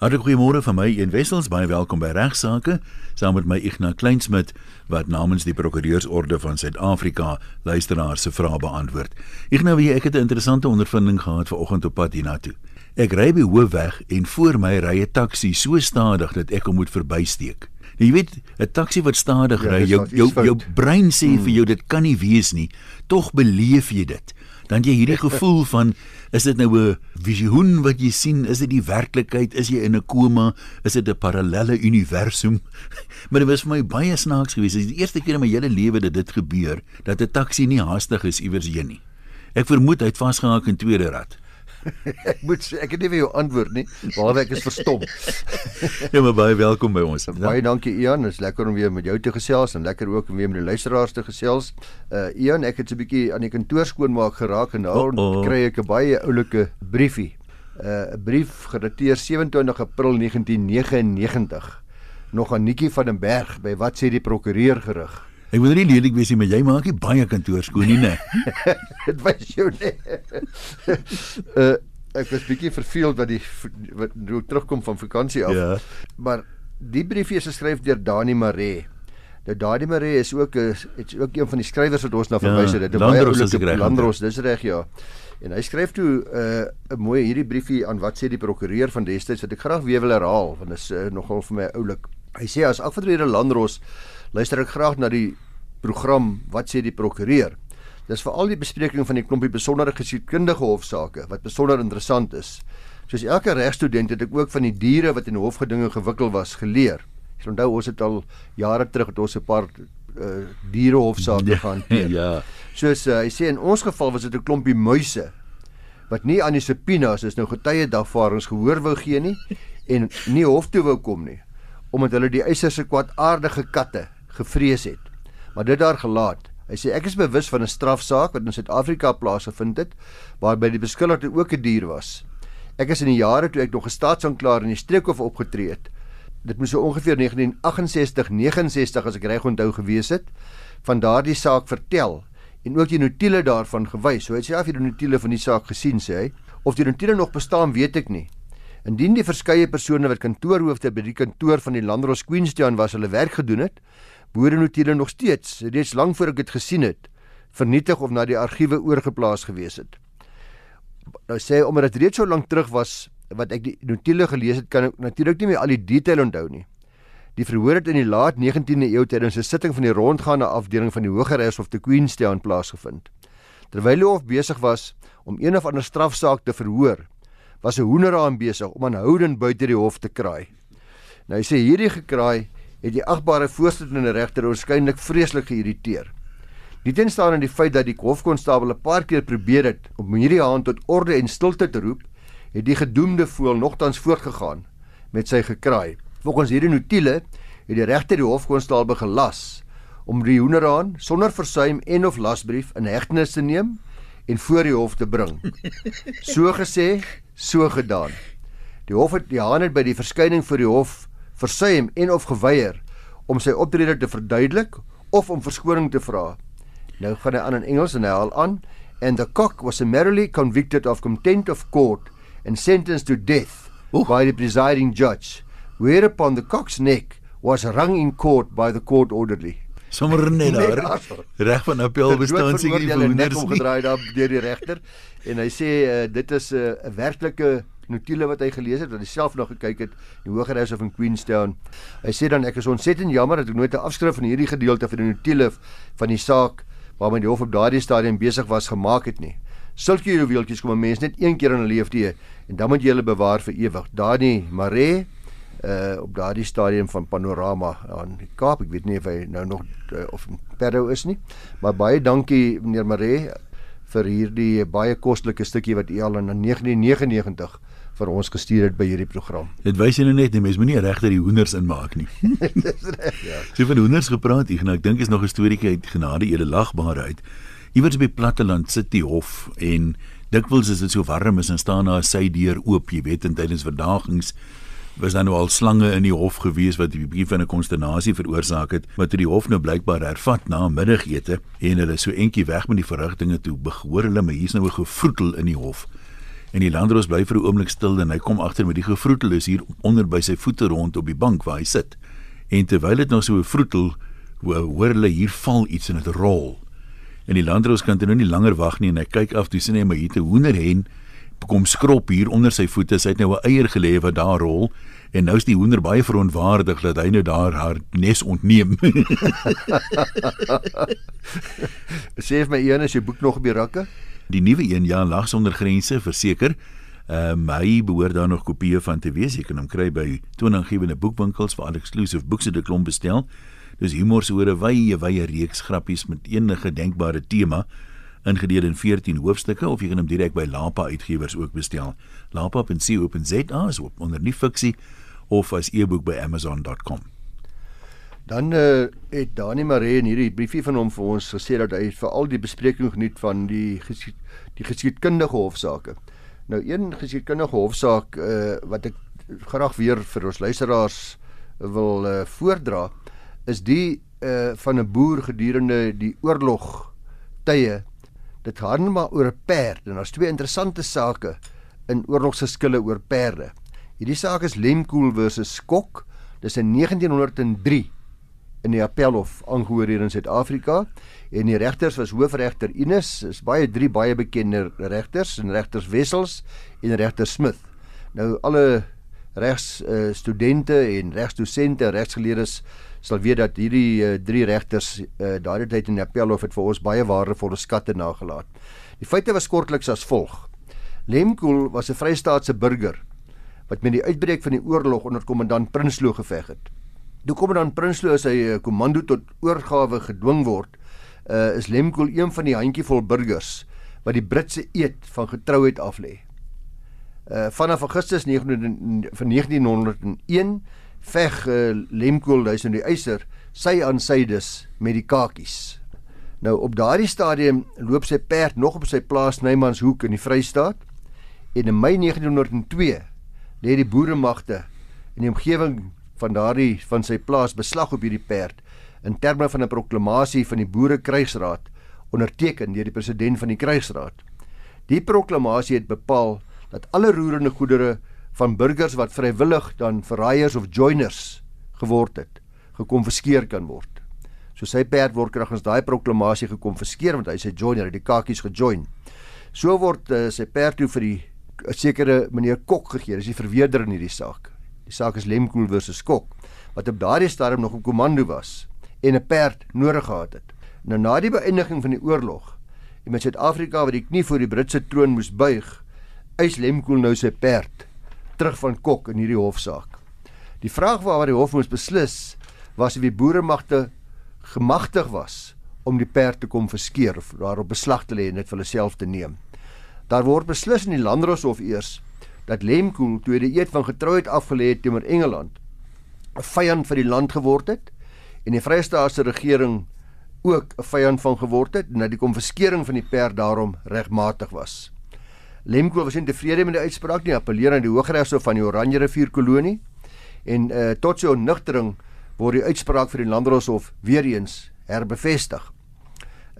Hartlik goeiemôre van my een Wessels, baie welkom by Regsake saam met my Ignas Kleinsmid wat namens die Prokureursorde van Suid-Afrika luisteraars se vrae beantwoord. Ignas, wie ek het 'n interessante ondervinding gehad vanoggend op pad hiernatoe. Ek ry by Hoofweg en voor my ry 'n taxi so stadig dat ek hom moet verbysteek. Nou, jy weet, 'n taxi wat stadig ja, ry, jou jou, jou brein sê hmm. vir jou dit kan nie wees nie. Tog beleef jy dit. Dan jy hierdie gevoel van is dit nou 'n visioen wat jy sien? Is dit die werklikheid? Is jy in 'n koma? Is dit 'n parallelle universum? maar dit was vir my baie snaaks geweest. Dit is die eerste keer in my hele lewe dat dit gebeur dat 'n taxi nie haastig is iewers heen nie. Ek vermoed hy het vasgehaak in tweede rad. Ek moet sê ek het nie vir jou antwoord nie behalwe ek is verstom. ja maar baie welkom by ons. Baie dankie Ian, is lekker om weer met jou te gesels en lekker ook om weer met die luisteraars te gesels. Uh Ian, ek het so 'n bietjie aan die kantoor skoonmaak geraak en nou oh -oh. kry ek 'n baie oulike briefie. Uh 'n brief gedateer 27 April 1999 nog aan Nikki van den Berg by wat sê die prokureur gerig. Ek wil nie lelik wees nie, maar jy maak nie baie kantoor skoon nie, né? Dit wys jou nie. uh ek was bietjie verveeld wat die wat nou terugkom van vakansie af. Ja. Maar die briefie is geskryf deur Dani Maree. Nou Dani Maree is ook 'n is ook een van die skrywers wat ons na verwys het. Dit is baie oulike Landros, dis reg ja. En hy skryf toe 'n uh, mooi hierdie briefie aan wat sê die prokureur van destyds wat ek graag weer wil herhaal want dit is uh, nogal vir my oulik. Hy sê as afgetrede Landros luister ek graag na die program Wat sê die prokureur? Dis veral die bespreking van die klompie besondere geskiedkundige hofsaake wat besonder interessant is. Soos elke regstudent het ek ook van die diere wat in hofgedinge gewikkel was geleer. Ek onthou ons het al jare terug het ons 'n paar uh, dierehofsaake ja, gehanteer. Ja. Soos uh, hy sê in ons geval was dit 'n klompie muise wat nie aan die subpoenas is nou getuie dagvaardings gehoor wou gee nie en nie hof toe wou kom nie omdat hulle die eiser se kwaadaardige katte gevrees het. Maar dit daar gelaat. Hy sê ek is bewus van 'n strafsaak wat in Suid-Afrika plaasgevind het waarby die beskuldigde ook 'n dier was. Ek is in die jare toe ek nog 'n staatsanklaer in die streekhof opgetree het. Dit moes so ongeveer 1968-69 as ek reg onthou gewees het van daardie saak vertel en ook die notules daarvan gewys. So hy sê af jy die notules van die saak gesien sê hy of die notules nog bestaan weet ek nie. Indien die verskeie persone wat kantoorhoofde by die kantoor van die Landros Queenstown was hulle werk gedoen het, behoorde notules nog steeds reeds lank voor ek dit gesien het, vernietig of na die argiewe oorgeplaas gewees het. Nou sê omdat dit reeds so lank terug was wat ek die notules gelees het, kan ek natuurlik nie meer al die detail onthou nie. Die verhoor het in die laat 19de eeu tydens 'n sitting van die rondgaande afdeling van die Hogeregshof te Queenstown plaasgevind. Terwyl die hof besig was om een of ander strafsaak te verhoor, was 'n hoenderhaan besig om aanhoudend buite die hof te kraai. Nou hy sê hierdie gekraai het die agbare voorsittende regter waarskynlik vreeslik geïrriteer. Nie tenstaan aan die feit dat die hofkonstabel 'n paar keer probeer het om hierdie haan tot orde en stilte te roep, het die gedoemde voël nogtans voortgegaan met sy gekraai. Volgens hierdie notules het die regter die hofkonstabel gelas om die hoenderhaan sonder versuim en of lasbrief in hegtenis te neem en voor die hof te bring. So gesê, so gedaan. Die hof het die haan het by die verskyning voor die hof versuim en of geweier om sy optrede te verduidelik of om verskoning te vra. Nou gaan hy aan in Engels en hy haal aan and the cock was summarily convicted of contempt of court and sentenced to death Oeh. by the presiding judge whereupon the cock's neck was wrung in court by the court orderly. Sommer net daar. Reg van appel bestaan seker die verhoorders nie gedraai daar deur die regter en hy sê uh, dit is eh, 'n uh, werklike notule wat hy gelees het wat hy self nog gekyk het die Hogeregs of in Queenstown. Hy sê dan ek is ontsettend jammer dat ek nooit 'n afskrif van hierdie gedeelte van die notule van die saak waarmee die hof op daardie stadium besig was gemaak het nie. Sulke juweeltjies kom 'n mens net een keer in 'n lewe en dan moet jy hulle bewaar vir ewig. Dani Mare uh op daardie stadium van panorama aan die Kaap. Ek weet nie of hy nou nog uh, of Perdo is nie. Maar baie dankie meneer Maree vir hierdie baie kostelike stukkie wat u al in 1999 vir ons gestuur het by hierdie program. Dit wys jy nou net, die mens moenie regter die hoenders inmaak nie. Dis reg, ja. Sy van hoenders gepraat, ek nou ek dink is nog 'n storieetjie uit genade ede lagbare uit. Iewers by platteland sit die hof en dikwels is dit so warm is en staan daar sy deur oop, jy weet, en tydens verdagings was daar nou al slange in die hof gewees wat 'n bietjie van 'n konsternasie veroorsaak het wat die hof nou blykbaar hervat na middagete en hulle so entjie weg met die verrigtinge toe behoor hulle maar hier's nou 'n gevroetel in die hof En die landros bly vir 'n oomblik stil en hy kom agter met die gevroetel is hier onder by sy voete rond op die bank waar hy sit. En terwyl dit nog so vroetel hoor hulle hier val iets en dit rol. En die landros kan dit nou nie langer wag nie en hy kyk af toe sien hy maar hier 'n hoenderhen kom skrop hier onder sy voete. Sy het nou 'n eier gelê wat daar rol en nou is die hoender baie verontwaardig dat hy nou daar haar nes ontneem. Sê vir my een as jy boek nog op die rakke? Die nuwe een ja, lag sonder grense verseker. Ehm uh, hy behoort daar nog kopieë van te wees. Jy kan hom kry by toonaangewende boekwinkels vir al exclusive books at the klomp bestel. Dis humor so 'n wye wye reeks grappies met enige denkbare tema ingedeel in 14 hoofstukke of jy kan hom direk by Lapa Uitgewers ook bestel. lapa.co.za is op onder nie fiksie of as e-boek by amazon.com. Dan uh, het Dani Maree in hierdie briefie van hom vir ons gesê dat hy veral die bespreking geniet van die geskied, die geskiedkundige hofsaake. Nou een geskiedkundige hofsaak uh, wat ek graag weer vir ons luisteraars wil uh, voordra is die uh, van 'n boer gedurende die oorlog tye dit gaan maar oor 'n perd en daar's twee interessante sake in oorlogsgeskille oor perde. Hierdie saak is Lemkoel versus Skok. Dis in 1903 in die Appelhof aangehoor hier in Suid-Afrika en die regters was hoofregter Ines, is baie drie baie bekende regters en regters Wessels en regter Smith. Nou alle regs uh, studente en regsdosente en regsgeleerdes sal weet dat hierdie uh, drie regters uh, daardie tyd in die appelhof het vir ons baie waardevolle skatte nagelaat. Die feite was kortliks as volg. Lemkoel was 'n Vrystaatse burger wat met die uitbreek van die oorlog onder kommandant Prinsloo geveg het. Toe kommandant Prinsloo sy uh, komando tot oorgawe gedwing word, uh, is Lemkoel een van die handjievol burgers wat die Britse eed van getrouheid aflê. Uh, vanaf Augustus 9 van 1901 veg uh, Lemkoel huis in die eiser sy aan sy dus met die kakies. Nou op daardie stadium loop sy perd nog op sy plaas Nymanshoek in die Vrystaat en in Mei 1902 lê die boeremagte in die omgewing van daardie van sy plaas beslag op hierdie perd in terme van 'n proklamasie van die boere krygsraad onderteken deur die president van die krygsraad. Die proklamasie het bepaal dat alle roerende goedere van burgers wat vrywillig dan verraaiers of joiners geword het, gekonfiskeer kan word. So sy perd word kragtens daai proklamasie gekonfiskeer want hy sê joiner het die kakies gejoin. So word uh, sy perd toe vir die 'n sekere meneer Kok gegee. Dis die verweerder in hierdie saak. Die saak is Lemkoel versus Kok wat op daardie stadium nog op komando was en 'n perd nodig gehad het. Nou na die beëindiging van die oorlog en met Suid-Afrika wat die knie voor die Britse troon moes buig, eis Lemkoel nou sy perd terug van Kok in hierdie hofsaak. Die vraag waaroor die hof moes beslis was of die boeremagte gemagtig was om die perd te kom verskeer of daarop beslag te lê en dit vir hulle self te neem. Daar word beslis in die Landdroshof eers dat Lemkoel toe die eed van getrouheid afgelê het teenoor Engeland 'n vyand vir die land geword het en die Vrystaatse regering ook 'n vyand van geword het en dat die konfiskering van die perd daarom regmatig was. Lemko was nie tevrede met die uitspraak nie, appeleer aan die Hooggeregshof van die Oranje rivier kolonie en uh, tot sy onnigtering word die uitspraak vir die Landdroshof weer eens herbevestig.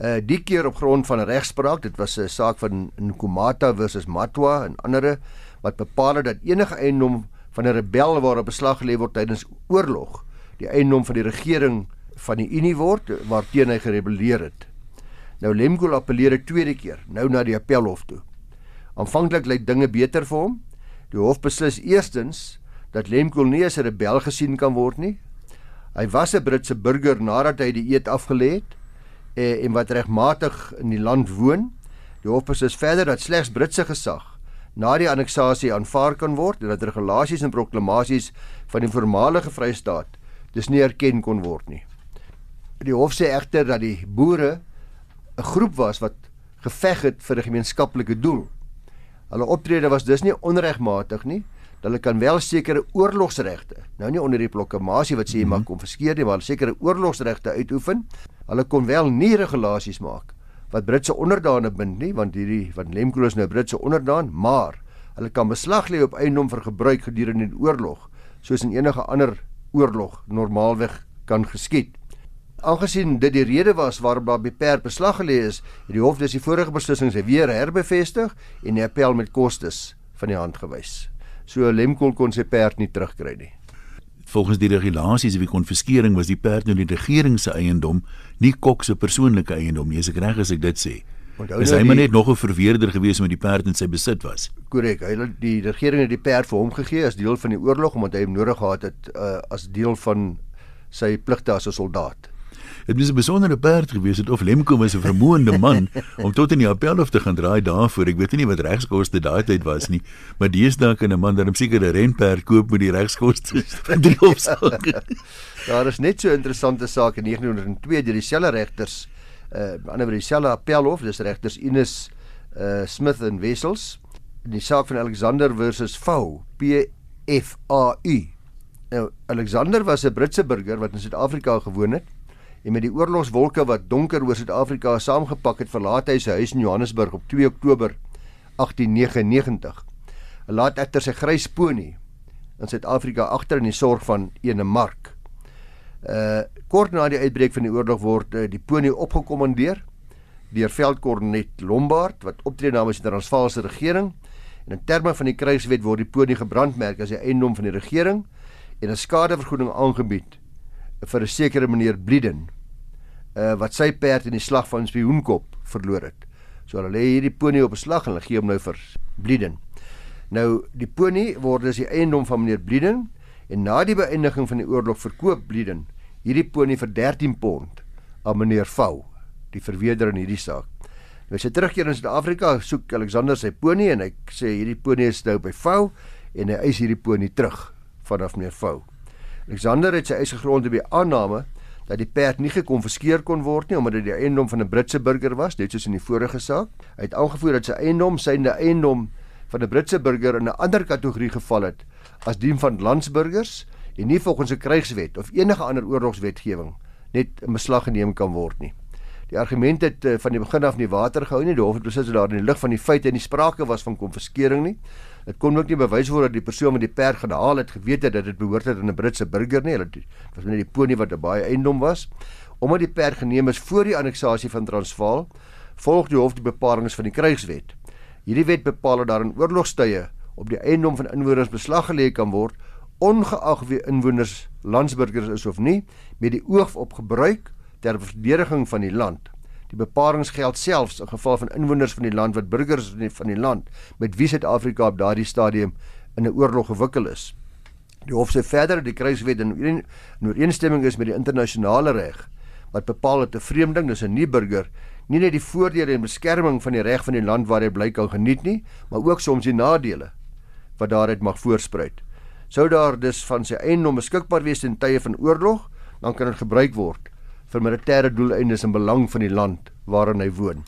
Uh die keer op grond van regspraak, dit was 'n saak van Nkomata versus Matwa en ander wat bepaal het dat enige eiendom van 'n rebel waarop beslag gelê word tydens oorlog, die eiendom van die regering van die Unie word waarteen hy gerebelleer het. Nou Lemko appeleer 'n tweede keer, nou na die appelhof toe. Aanvanklik lyk dinge beter vir hom. Die hof beslis eerstens dat Lemkoel nie as 'n rebel gesien kan word nie. Hy was 'n Britse burger nadat hy die eed afgelê het eh, en wat regmatig in die land woon. Die hof beslis verder dat slegs Britse gesag na die anneksasie aanvaar kan word en dat regulasies en proklamasies van die voormalige Vrystaat dis nie erken kon word nie. Die hof sê egter dat die boere 'n groep was wat geveg het vir 'n gemeenskaplike doel. Hulle optrede was dus nie onregmatig nie. Hulle kan wel sekere oorlogsregte, nou nie onder die proklamasie wat sê jy mag mhm. konfiskeer nie, maar sekere oorlogsregte uitoefen. Hulle kon wel nie regulasies maak wat Britse onderdane bind nie, want hierdie van Lemkoel is nou Britse onderdaan, maar hulle kan beslag lê op eiendom vir gebruik gedurende die oorlog, soos in enige ander oorlog normaalweg kan geskied. Aangesien dit die rede was waarom by perd beslag gelê is, het die hof dus die vorige beslissing se weer herbevestig en die appel met kostes van die hand gewys. So Lemkol kon sy perd nie terugkry nie. Volgens die regulasies wie konfiskering was die perd nou die regering se eiendom, nie Kok se persoonlike eiendom nie, as ek reg is ek dit sê. Onthou is hy maar net nog 'n verweerder gewees met die perd in sy besit was. Korrek. Hy het die regering het die perd vir hom gegee as deel van die oorlog omdat hy hom nodig gehad het uh, as deel van sy pligte as 'n soldaat. Dit was 'n besondere perd gewees het of Lemko was 'n vermoënde man om tot in die appelhof te gaan draai daarvoor. Ek weet nie wat regskoste daai tyd was nie, maar deesdae kan 'n man dan 'n renperd koop met die regskoste van die hofsaak. Daar is net so interessante saak in 1902 deur dieselfde regters uh ander by dieselfde appelhof, dis regters Ines uh Smith en Wessels in die saak van Alexander versus Fou, P F A U. Nou Alexander was 'n Britse burger wat in Suid-Afrika gewoon het en met die oorlogswolke wat donker oor Suid-Afrika saamgepak het, verlaat hy sy huis in Johannesburg op 2 Oktober 1899. Hy laat egter sy grys pony in Suid-Afrika agter in die sorg van ene Mark. Uh kort na die uitbreek van die oorlog word uh, die pony opgekommandeer deur veldkornet Lombard wat optree namens die Transvaalse regering en in terme van die krygswet word die pony gebrandmerk as 'n eiendom van die regering en 'n skadevergoeding aangebied vir 'n sekere meneer Blieden uh wat sy perd in die slag van Spioenkop verloor het. So hulle lê hierdie pony op 'n slag en hulle gee hom nou vir Blieden. Nou die pony word as die eiendom van meneer Blieden en na die beëindiging van die oorlog verkoop Blieden hierdie pony vir 13 pond aan meneer Vou, die verweerder in hierdie saak. Nou sy terugkeer in Suid-Afrika, soek Alexander sy pony en hy sê hierdie pony is nou by Vou en hy eis hierdie pony terug vanaf meneer Vou. Alexander het sy eis gegrond op die aanname dat die perd nie gekonfiskeer kon word nie omdat dit die eiendom van 'n Britse burger was, net soos in die vorige saak. Hy het aangevoer dat sy eiendom synde eiendom van 'n Britse burger in 'n ander kategorie geval het as die van landsburgers en nie volgens 'n krygswet of enige ander oorlogswetgewing net in beslag geneem kan word nie. Die argument het uh, van die begin af nie water gehou nie. Die hof het beslis dat daar in die lig van die feite en die sprake was van konfiskering nie. Dit kon ook nie bewys word dat die persoon wat die perd gehaal het geweet het dat dit behoort het aan 'n Britse burger nie. Dit was net die pony wat 'n baie eiendom was. Omdat die perd geneem is voor die anneksasie van Transvaal, volg die hof die bepalinge van die krygswet. Hierdie wet bepaal dat daar in oorlogstye op die eiendom van inwoners beslag gelê kan word ongeag wie inwoners landsburgers is of nie met die oog op gebruik ter verdediging van die land. Die beperkings geld selfs in geval van inwoners van die land wat burgers van die land met wie Suid-Afrika op daardie stadium in 'n oorlog gewikkel is. Die hof sê verder dat die kruiswet in ooreenstemming is met die internasionale reg wat bepaal dat 'n vreemdeling, dis 'n nuwe burger, nie net die voordele en beskerming van die reg van die land waar hy bly kan geniet nie, maar ook soms die nadele wat daaruit mag voorspruit. Sou daar dus van sy eiendom beskikbaar wees in tye van oorlog, dan kan dit gebruik word vir militêre doeleindes in belang van die land waarin hy woon.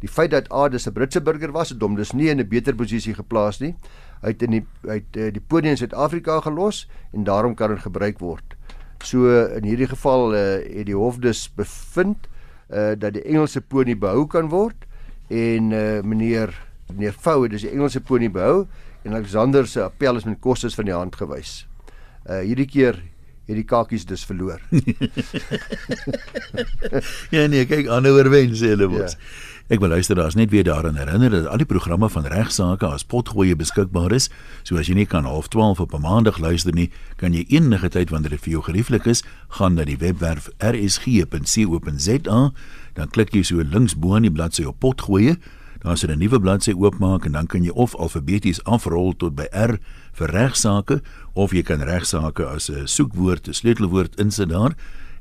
Die feit dat Adis 'n Britse burger was, het hom dus nie in 'n beter posisie geplaas nie. Hy het in die uit eh, die podium in Suid-Afrika gelos en daarom kan dit gebruik word. So in hierdie geval uh, het die hof dus bevind uh, dat die Engelse pony behou kan word en uh, meneer meneer Fou het dus die Engelse pony behou en Alexander se appel is met kostes van die hand gewys. Uh hierdie keer het die kakies dus verloor. ja nee, kyk aanhouer wen sê hulle mos. Ja. Ek wil luister daar's net weer daaraan herinner dat al die programme van regsaake as potgoeie beskikbaar is. So as jy nie kan half 12 op 'n maandag luister nie, kan jy enige tyd wanneer dit vir jou gerieflik is, gaan na die webwerf rsg.co.za, dan klik jy so links bo aan die bladsy op potgoeie dan as jy 'n nuwe bladsy oopmaak en dan kan jy of alfabeties afrol tot by R vir regsaake of jy kan regsaake as 'n soekwoord, 'n sleutelwoord insit daar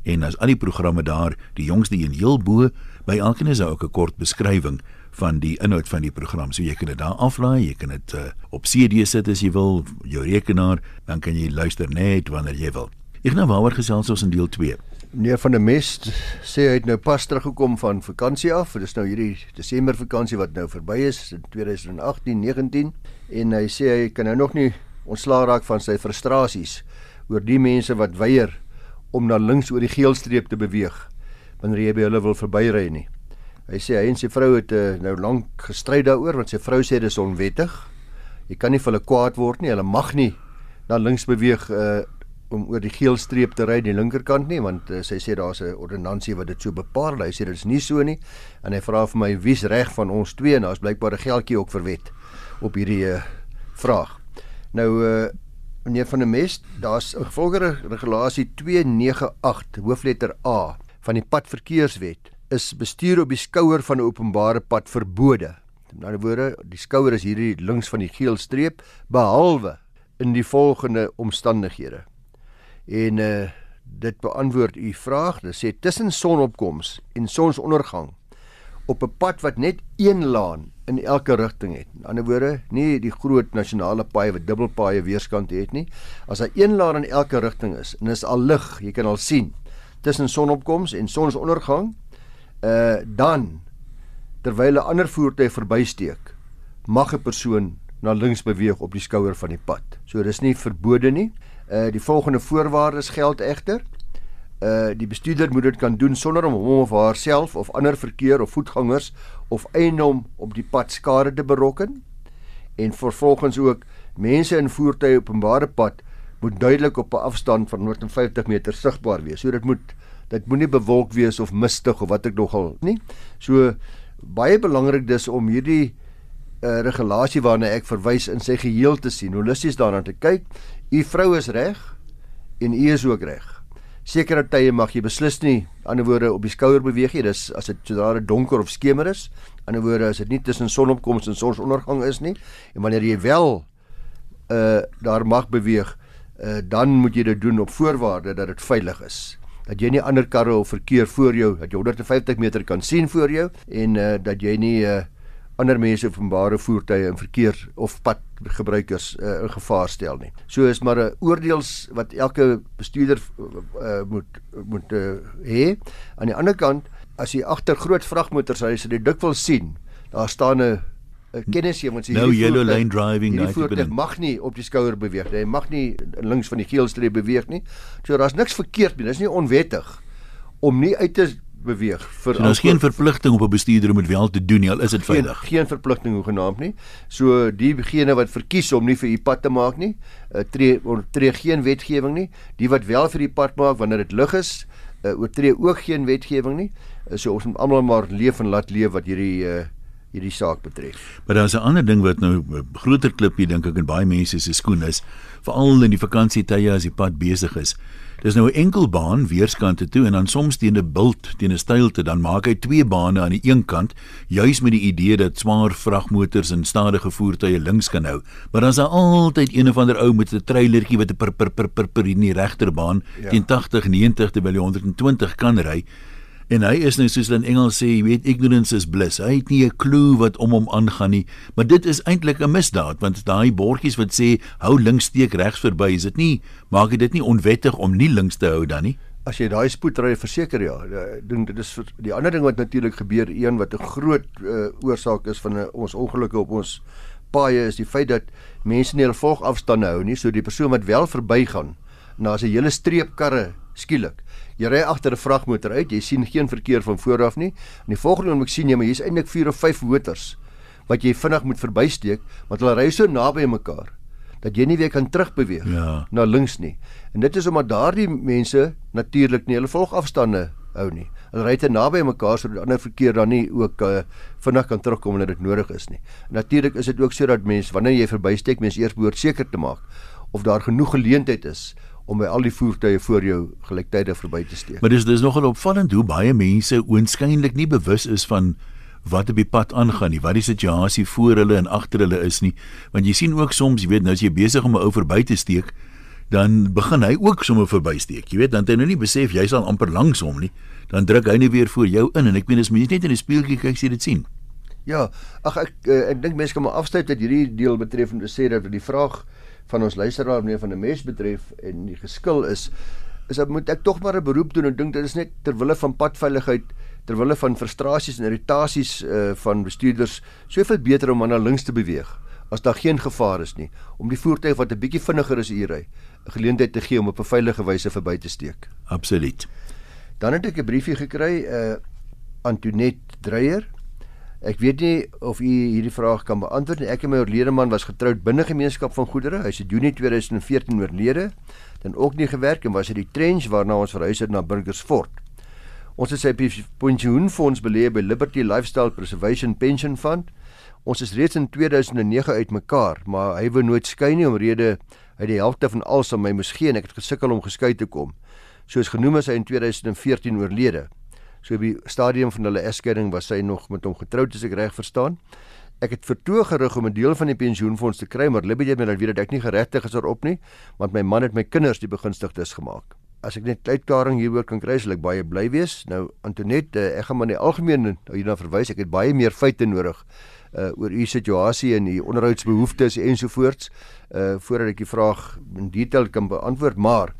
en as al die programme daar, die jongste een heel bo, by elkeen is daar ook 'n kort beskrywing van die inhoud van die program. So jy kan dit daar aflaai, jy kan dit uh, op CD sit as jy wil, jou rekenaar, dan kan jy luister net wanneer jy wil. Ek nou waaroor gesels ons in deel 2. Meneer van der Mest sê hy het nou pas teruggekom van vakansie af. Dit is nou hierdie Desember vakansie wat nou verby is in 2018-19 en hy sê hy kan nou nog nie ontslaa raak van sy frustrasies oor die mense wat weier om na links oor die geelstreep te beweeg wanneer jy by hulle wil verbyry nie. Hy sê hy en sy vrou het uh, nou lank gestry daaroor want sy vrou sê dis onwettig. Jy kan nie vir hulle kwaad word nie. Hulle mag nie na links beweeg uh om oor die geel streep te ry die linkerkant nie want uh, sy sê daar's 'n ordonnansie wat dit so bepaal. Hy sê dit is nie so nie en hy vra vir my wie's reg van ons twee en daar's blykbaar 'n geldjie ook verwet op hierdie uh, vraag. Nou uh, meneer van der Mest, daar's 'n gevolgere regulasie 298 hoofletter A van die padverkeerswet is bestuur op die skouer van 'n openbare pad verbode. Met ander woorde, die skouer is hierdie links van die geel streep behalwe in die volgende omstandighede. En uh dit beantwoord u vraag. Dit sê tussen sonopkoms en sonsondergang op 'n pad wat net een laan in elke rigting het. In ander woorde, nie die groot nasionale paaie wat dubbelpaaie weerskante het nie. As daar een laan in elke rigting is en is al lig, jy kan al sien tussen sonopkoms en sonsondergang, uh dan terwyl 'n ander voertuig verbysteek, mag 'n persoon na links beweeg op die skouer van die pad. So dis nie verbode nie. Uh die volgende voorwaardes geld egter. Uh die bestuurder moet dit kan doen sonder om hom of haarself of ander verkeer of voetgangers of eiendom op die pad skade te berokken. En vervolgens ook mense in voertuie op openbare pad moet duidelik op 'n afstand van 150 meter sigbaar wees. So dit moet dit moenie bewolk wees of mistig of wat ek nogal nie. So baie belangrik dis om hierdie uh, regulasie waarna ek verwys in sy geheel te sien. Holisties daarna te kyk. U vrou is reg en u is ook reg. Sekere tye mag jy beslis nie ander woorde op die skouer beweeg nie. Dis as dit sodra donker of skemer is. Ander woorde as dit nie tussen sonopkoms en sonsondergang is nie. En wanneer jy wel uh daar mag beweeg, uh dan moet jy dit doen op voorwaarde dat dit veilig is dat jy nie ander karre of verkeer voor jou dat jy 150 meter kan sien voor jou en uh dat jy nie uh ander mense openbare voertuie en verkeer of padgebruikers uh, in gevaar stel nie. So is maar 'n oordeels wat elke bestuurder uh, moet moet uh, hê. Aan die ander kant, as jy agter groot vragmotors ry, sal jy dikwels sien, daar staan 'n kennis jy moet sê no yellow lane driving nie voertuig mag nie op die skouer beweeg nie hy mag nie links van die geel streep beweeg nie so daar's niks verkeerd nie dis nie onwettig om nie uit te beweeg vir so, Daar's geen verpligting op 'n bestuurder om dit wel te doen nie, al is dit veilig. Geen, geen verpligting hoegenaamd nie. So diegene wat verkies om nie vir u pad te maak nie, uh, tree tree geen wetgewing nie. Die wat wel vir die pad maak wanneer dit lig is, uh, oortree ook geen wetgewing nie. Uh, so ons moet almal maar leef en laat leef wat hierdie uh, hierdie saak betref. Maar daar's 'n ander ding wat nou groter klipie dink ek in baie mense se skoen is, veral in die vakansietye as die pad besig is. Dis nou 'n enkel baan weerskante toe en dan soms teen 'n bult, teen 'n stylte, dan maak hy twee bane aan die een kant, juis met die idee dat swaar vragmotors en stadige voertuie links kan hou. Maar dan is daar altyd een of ander ou met 'n treilertjie wat per per per per per in die regterbaan ja. teen 80, 90 terwyl hy 120 kan ry. En hy is nou soos hulle in Engels sê, jy weet ignorance is bliss. Hy het nie 'n klou wat om hom aangaan nie, maar dit is eintlik 'n misdaad want daai bordjies wat sê hou links steek regs verby, is dit nie maak dit nie onwettig om nie links te hou dan nie? As jy daai spoedry verseker ja, ding dit is die ander ding wat natuurlik gebeur, een wat 'n groot uh, oorsaak is van uh, ons ongelukke op ons paaie is die feit dat mense nie hul volgafstande hou nie, so die persoon wat wel verbygaan, nou as 'n hele streep karre skielik Jy ry agter 'n vragmotor uit, jy sien geen verkeer van voor af nie. In die volgende oomblik sien jy maar hier's eintlik 4 of 5 motors wat jy vinnig moet verbysteek, want hulle ry so naby mekaar dat jy nie weer kan terugbeweeg ja. na links nie. En dit is omdat daardie mense natuurlik nie hulle volgafstande hou nie. Hulle ry te naby mekaar sodat ander verkeer dan nie ook uh, vinnig kan terugkom wanneer dit nodig is nie. Natuurlik is dit ook sodat mense wanneer jy verbysteek, mense eers behoort seker te maak of daar genoeg geleentheid is om by al die voertuie voor jou gelyktydig verby te steek. Maar dis dis nogal opvallend hoe baie mense oënskynlik nie bewus is van wat op die pad aangaan nie, wat die situasie voor hulle en agter hulle is nie. Want jy sien ook soms, jy weet, nou as jy besig om 'n ou verby te steek, dan begin hy ook sommer verbysteek. Jy weet, dan het hy nou nie besef jy sal amper langs hom nie. Dan druk hy net weer voor jou in en ek meen as mens net in die spieeltjie kyk, sien dit sien. Ja, ag ek ek, ek dink mense kan maar afsluit dat hierdie deel betref om te sê dat die vraag van ons luisteraar meneer van 'n mes betref en die geskil is is dat moet ek tog maar 'n beroep doen en dink dit is net ter wille van padveiligheid ter wille van frustrasies en irritasies uh, van bestuurders soveel beter om aan na links te beweeg as daar geen gevaar is nie om die voertuig wat 'n bietjie vinniger is hier ry 'n geleentheid te gee om op 'n veilige wyse verby te steek. Absoluut. Dan het ek 'n briefie gekry uh Antoinette Dreyer Ek weet nie of u hierdie vraag kan beantwoord nie. Ek en my oorlede man was getroud binne gemeenskap van goedere. Hy is in Junie 2014 oorlede. Dan ook nie gewerk en was hy die trench waarna ons verhuis het na Burgersfort. Ons het sy pensioenfonds belê by Liberty Lifestyle Preservation Pension Fund. Ons is reeds in 2009 uitmekaar, maar hy wou nooit skei nie omrede hy die helfte van alles aan my moes gee en ek het gesukkel om geskei te kom. Soos genoem is hy in 2014 oorlede. So die stadium van hulle egskeiding was sy nog met hom getroud as ek reg verstaan. Ek het vertoe gerig om 'n deel van die pensioenfonds te kry, maar Libby het my laat weet dat ek nie geregtig is daarop nie, want my man het my kinders die begunstigdes gemaak. As ek net uitklaring hieroor kan kry, sal ek baie bly wees. Nou Antoinette, eh, ek gaan maar in die algemeen hierna verwys. Ek het baie meer feite nodig uh oor u situasie en u onderhoudsbehoeftes ensovoorts uh voordat ek die vraag in detail kan beantwoord, maar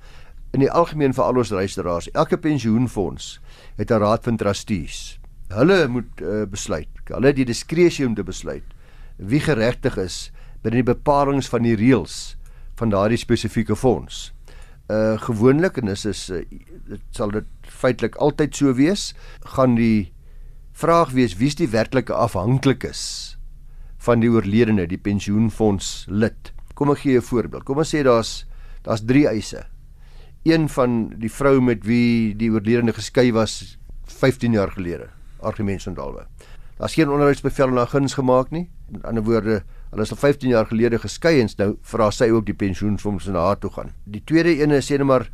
in die algemeen vir al ons luisteraars, elke pensioenfonds het 'n raad van trustees. Hulle moet uh, besluit. Hulle het die diskresie om te besluit wie geregtig is binne die bepalinge van die reëls van daardie spesifieke fonds. Uh gewoonlik en dis is uh, dit sal dit feitelik altyd so wees, gaan die vraag wees wie's die werklike afhanklikes van die oorledene, die pensioenfonds lid. Kom ek gee 'n voorbeeld. Kom ons sê daar's daar's 3 eise een van die vrou met wie die oorledene geskei was 15 jaar gelede, argument sondalwe. Daar's geen onderhoudsbevel na guns gemaak nie. Met ander woorde, hulle is al 15 jaar gelede geskei en nou vra sy ook die pensioenfonds na haar toe gaan. Die tweede ene sê net maar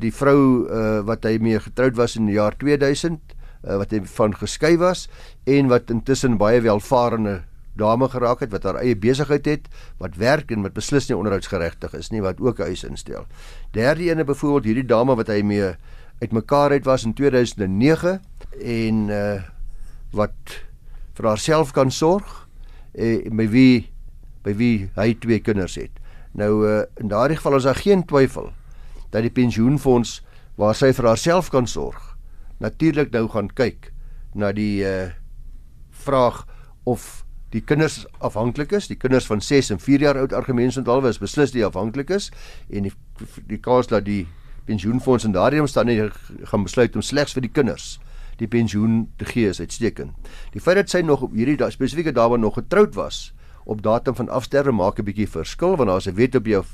die vrou uh, wat hy mee getroud was in die jaar 2000 uh, wat hy van geskei was en wat intussen baie welvarende dame geraak het wat haar eie besigheid het, wat werk en wat beslis nie onderhoudsgeregtig is nie, wat ook 'n eis instel. Derde ene byvoorbeeld hierdie dame wat hy mee uitmekaar uit was in 2009 en uh wat vir haarself kan sorg en uh, by wie by wie hy twee kinders het. Nou uh in daardie geval is daar geen twyfel dat die pensioenfonds waar sy vir haarself kan sorg natuurlik nou gaan kyk na die uh vraag of die kinders afhanklik is, die kinders van 6 en 4 jaar oud argumente onthaalwe is beslis die afhanklik is en die die kans dat die pensioenfonds in daardie omstandighede gaan besluit om slegs vir die kinders die pensioen te gee is uitstekend. Die feit dat sy nog op hierdie spesifieke dame nog getroud was op datum van afsterwe maak 'n bietjie verskil want daar's 'n wet op jou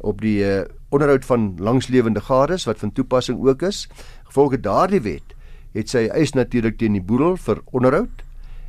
op die uh, onderhoud van langslewende gades wat van toepassing ook is. Gevolge daardie wet het sy eis natuurlik teen die boedel vir onderhoud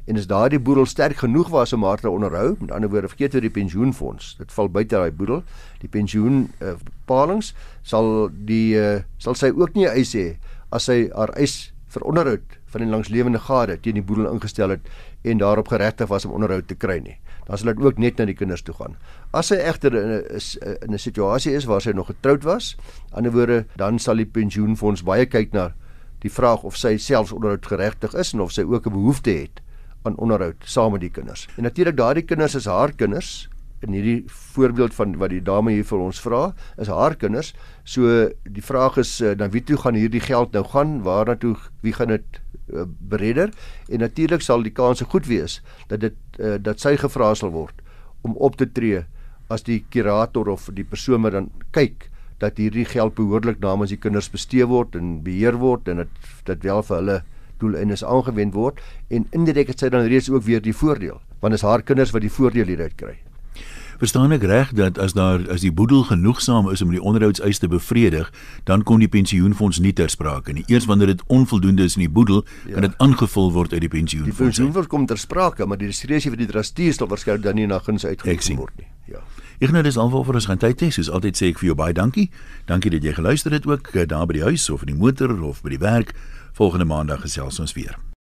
en as daardie boedel sterk genoeg was om haar te onderhou, met ander woorde vergeet oor die pensioenfonds. Dit val buite daai boedel. Die pensioen uh, bepalings sal die uh, sal sy ook nie eis hê as sy haar eis vir onderhoud van die langslewende gade teen die boedel ingestel het en daarop geregtig was om onderhoud te kry nie. Dan sal dit ook net na die kinders toe gaan. As sy egter in 'n in 'n situasie is waar sy nog getroud was, ander woorde, dan sal die pensioenfonds baie kyk na die vraag of sy selfs onderhoud geregtig is en of sy ook 'n behoefte het aan onderhoud saam met die kinders. En natuurlik daardie kinders is haar kinders. In hierdie voorbeeld van wat die dame hier vir ons vra, is haar kinders. So die vraag is dan wie toe gaan hierdie geld nou gaan? Waar na toe wie gaan dit uh, beredder? En natuurlik sal die kans goed wees dat dit uh, dat sy gevra sal word om op te tree as die kurator of die persoon wat dan kyk dat hierdie geld behoorlik namens die kinders bestee word en beheer word en dit dit wel vir hulle doeleindes aangewend word en indirek het sy dan reeds ook weer die voordeel want is haar kinders wat die voordeel hieruit kry. Verstaan ek reg dat as daar as die boedel genoegsaam is om die onderhoudseis te bevredig, dan kom die pensioenfonds nie ter sprake nie. Eers wanneer dit onvoldoende is in die boedel, ja. kan dit aangevul word uit die pensioenfonds. Die pensioenfonds kom ter sprake, maar die diskresie van die trustees sal waarskynlik dan nie na guns uitgevoer word nie. Ja. Nou dis alvoor vir ons gaan tyd hê. Soos altyd sê ek vir jou baie dankie. Dankie dat jy geluister het ook eh, daar by die huis of in die motor of by die werk. Volgende maandag gesels ons weer.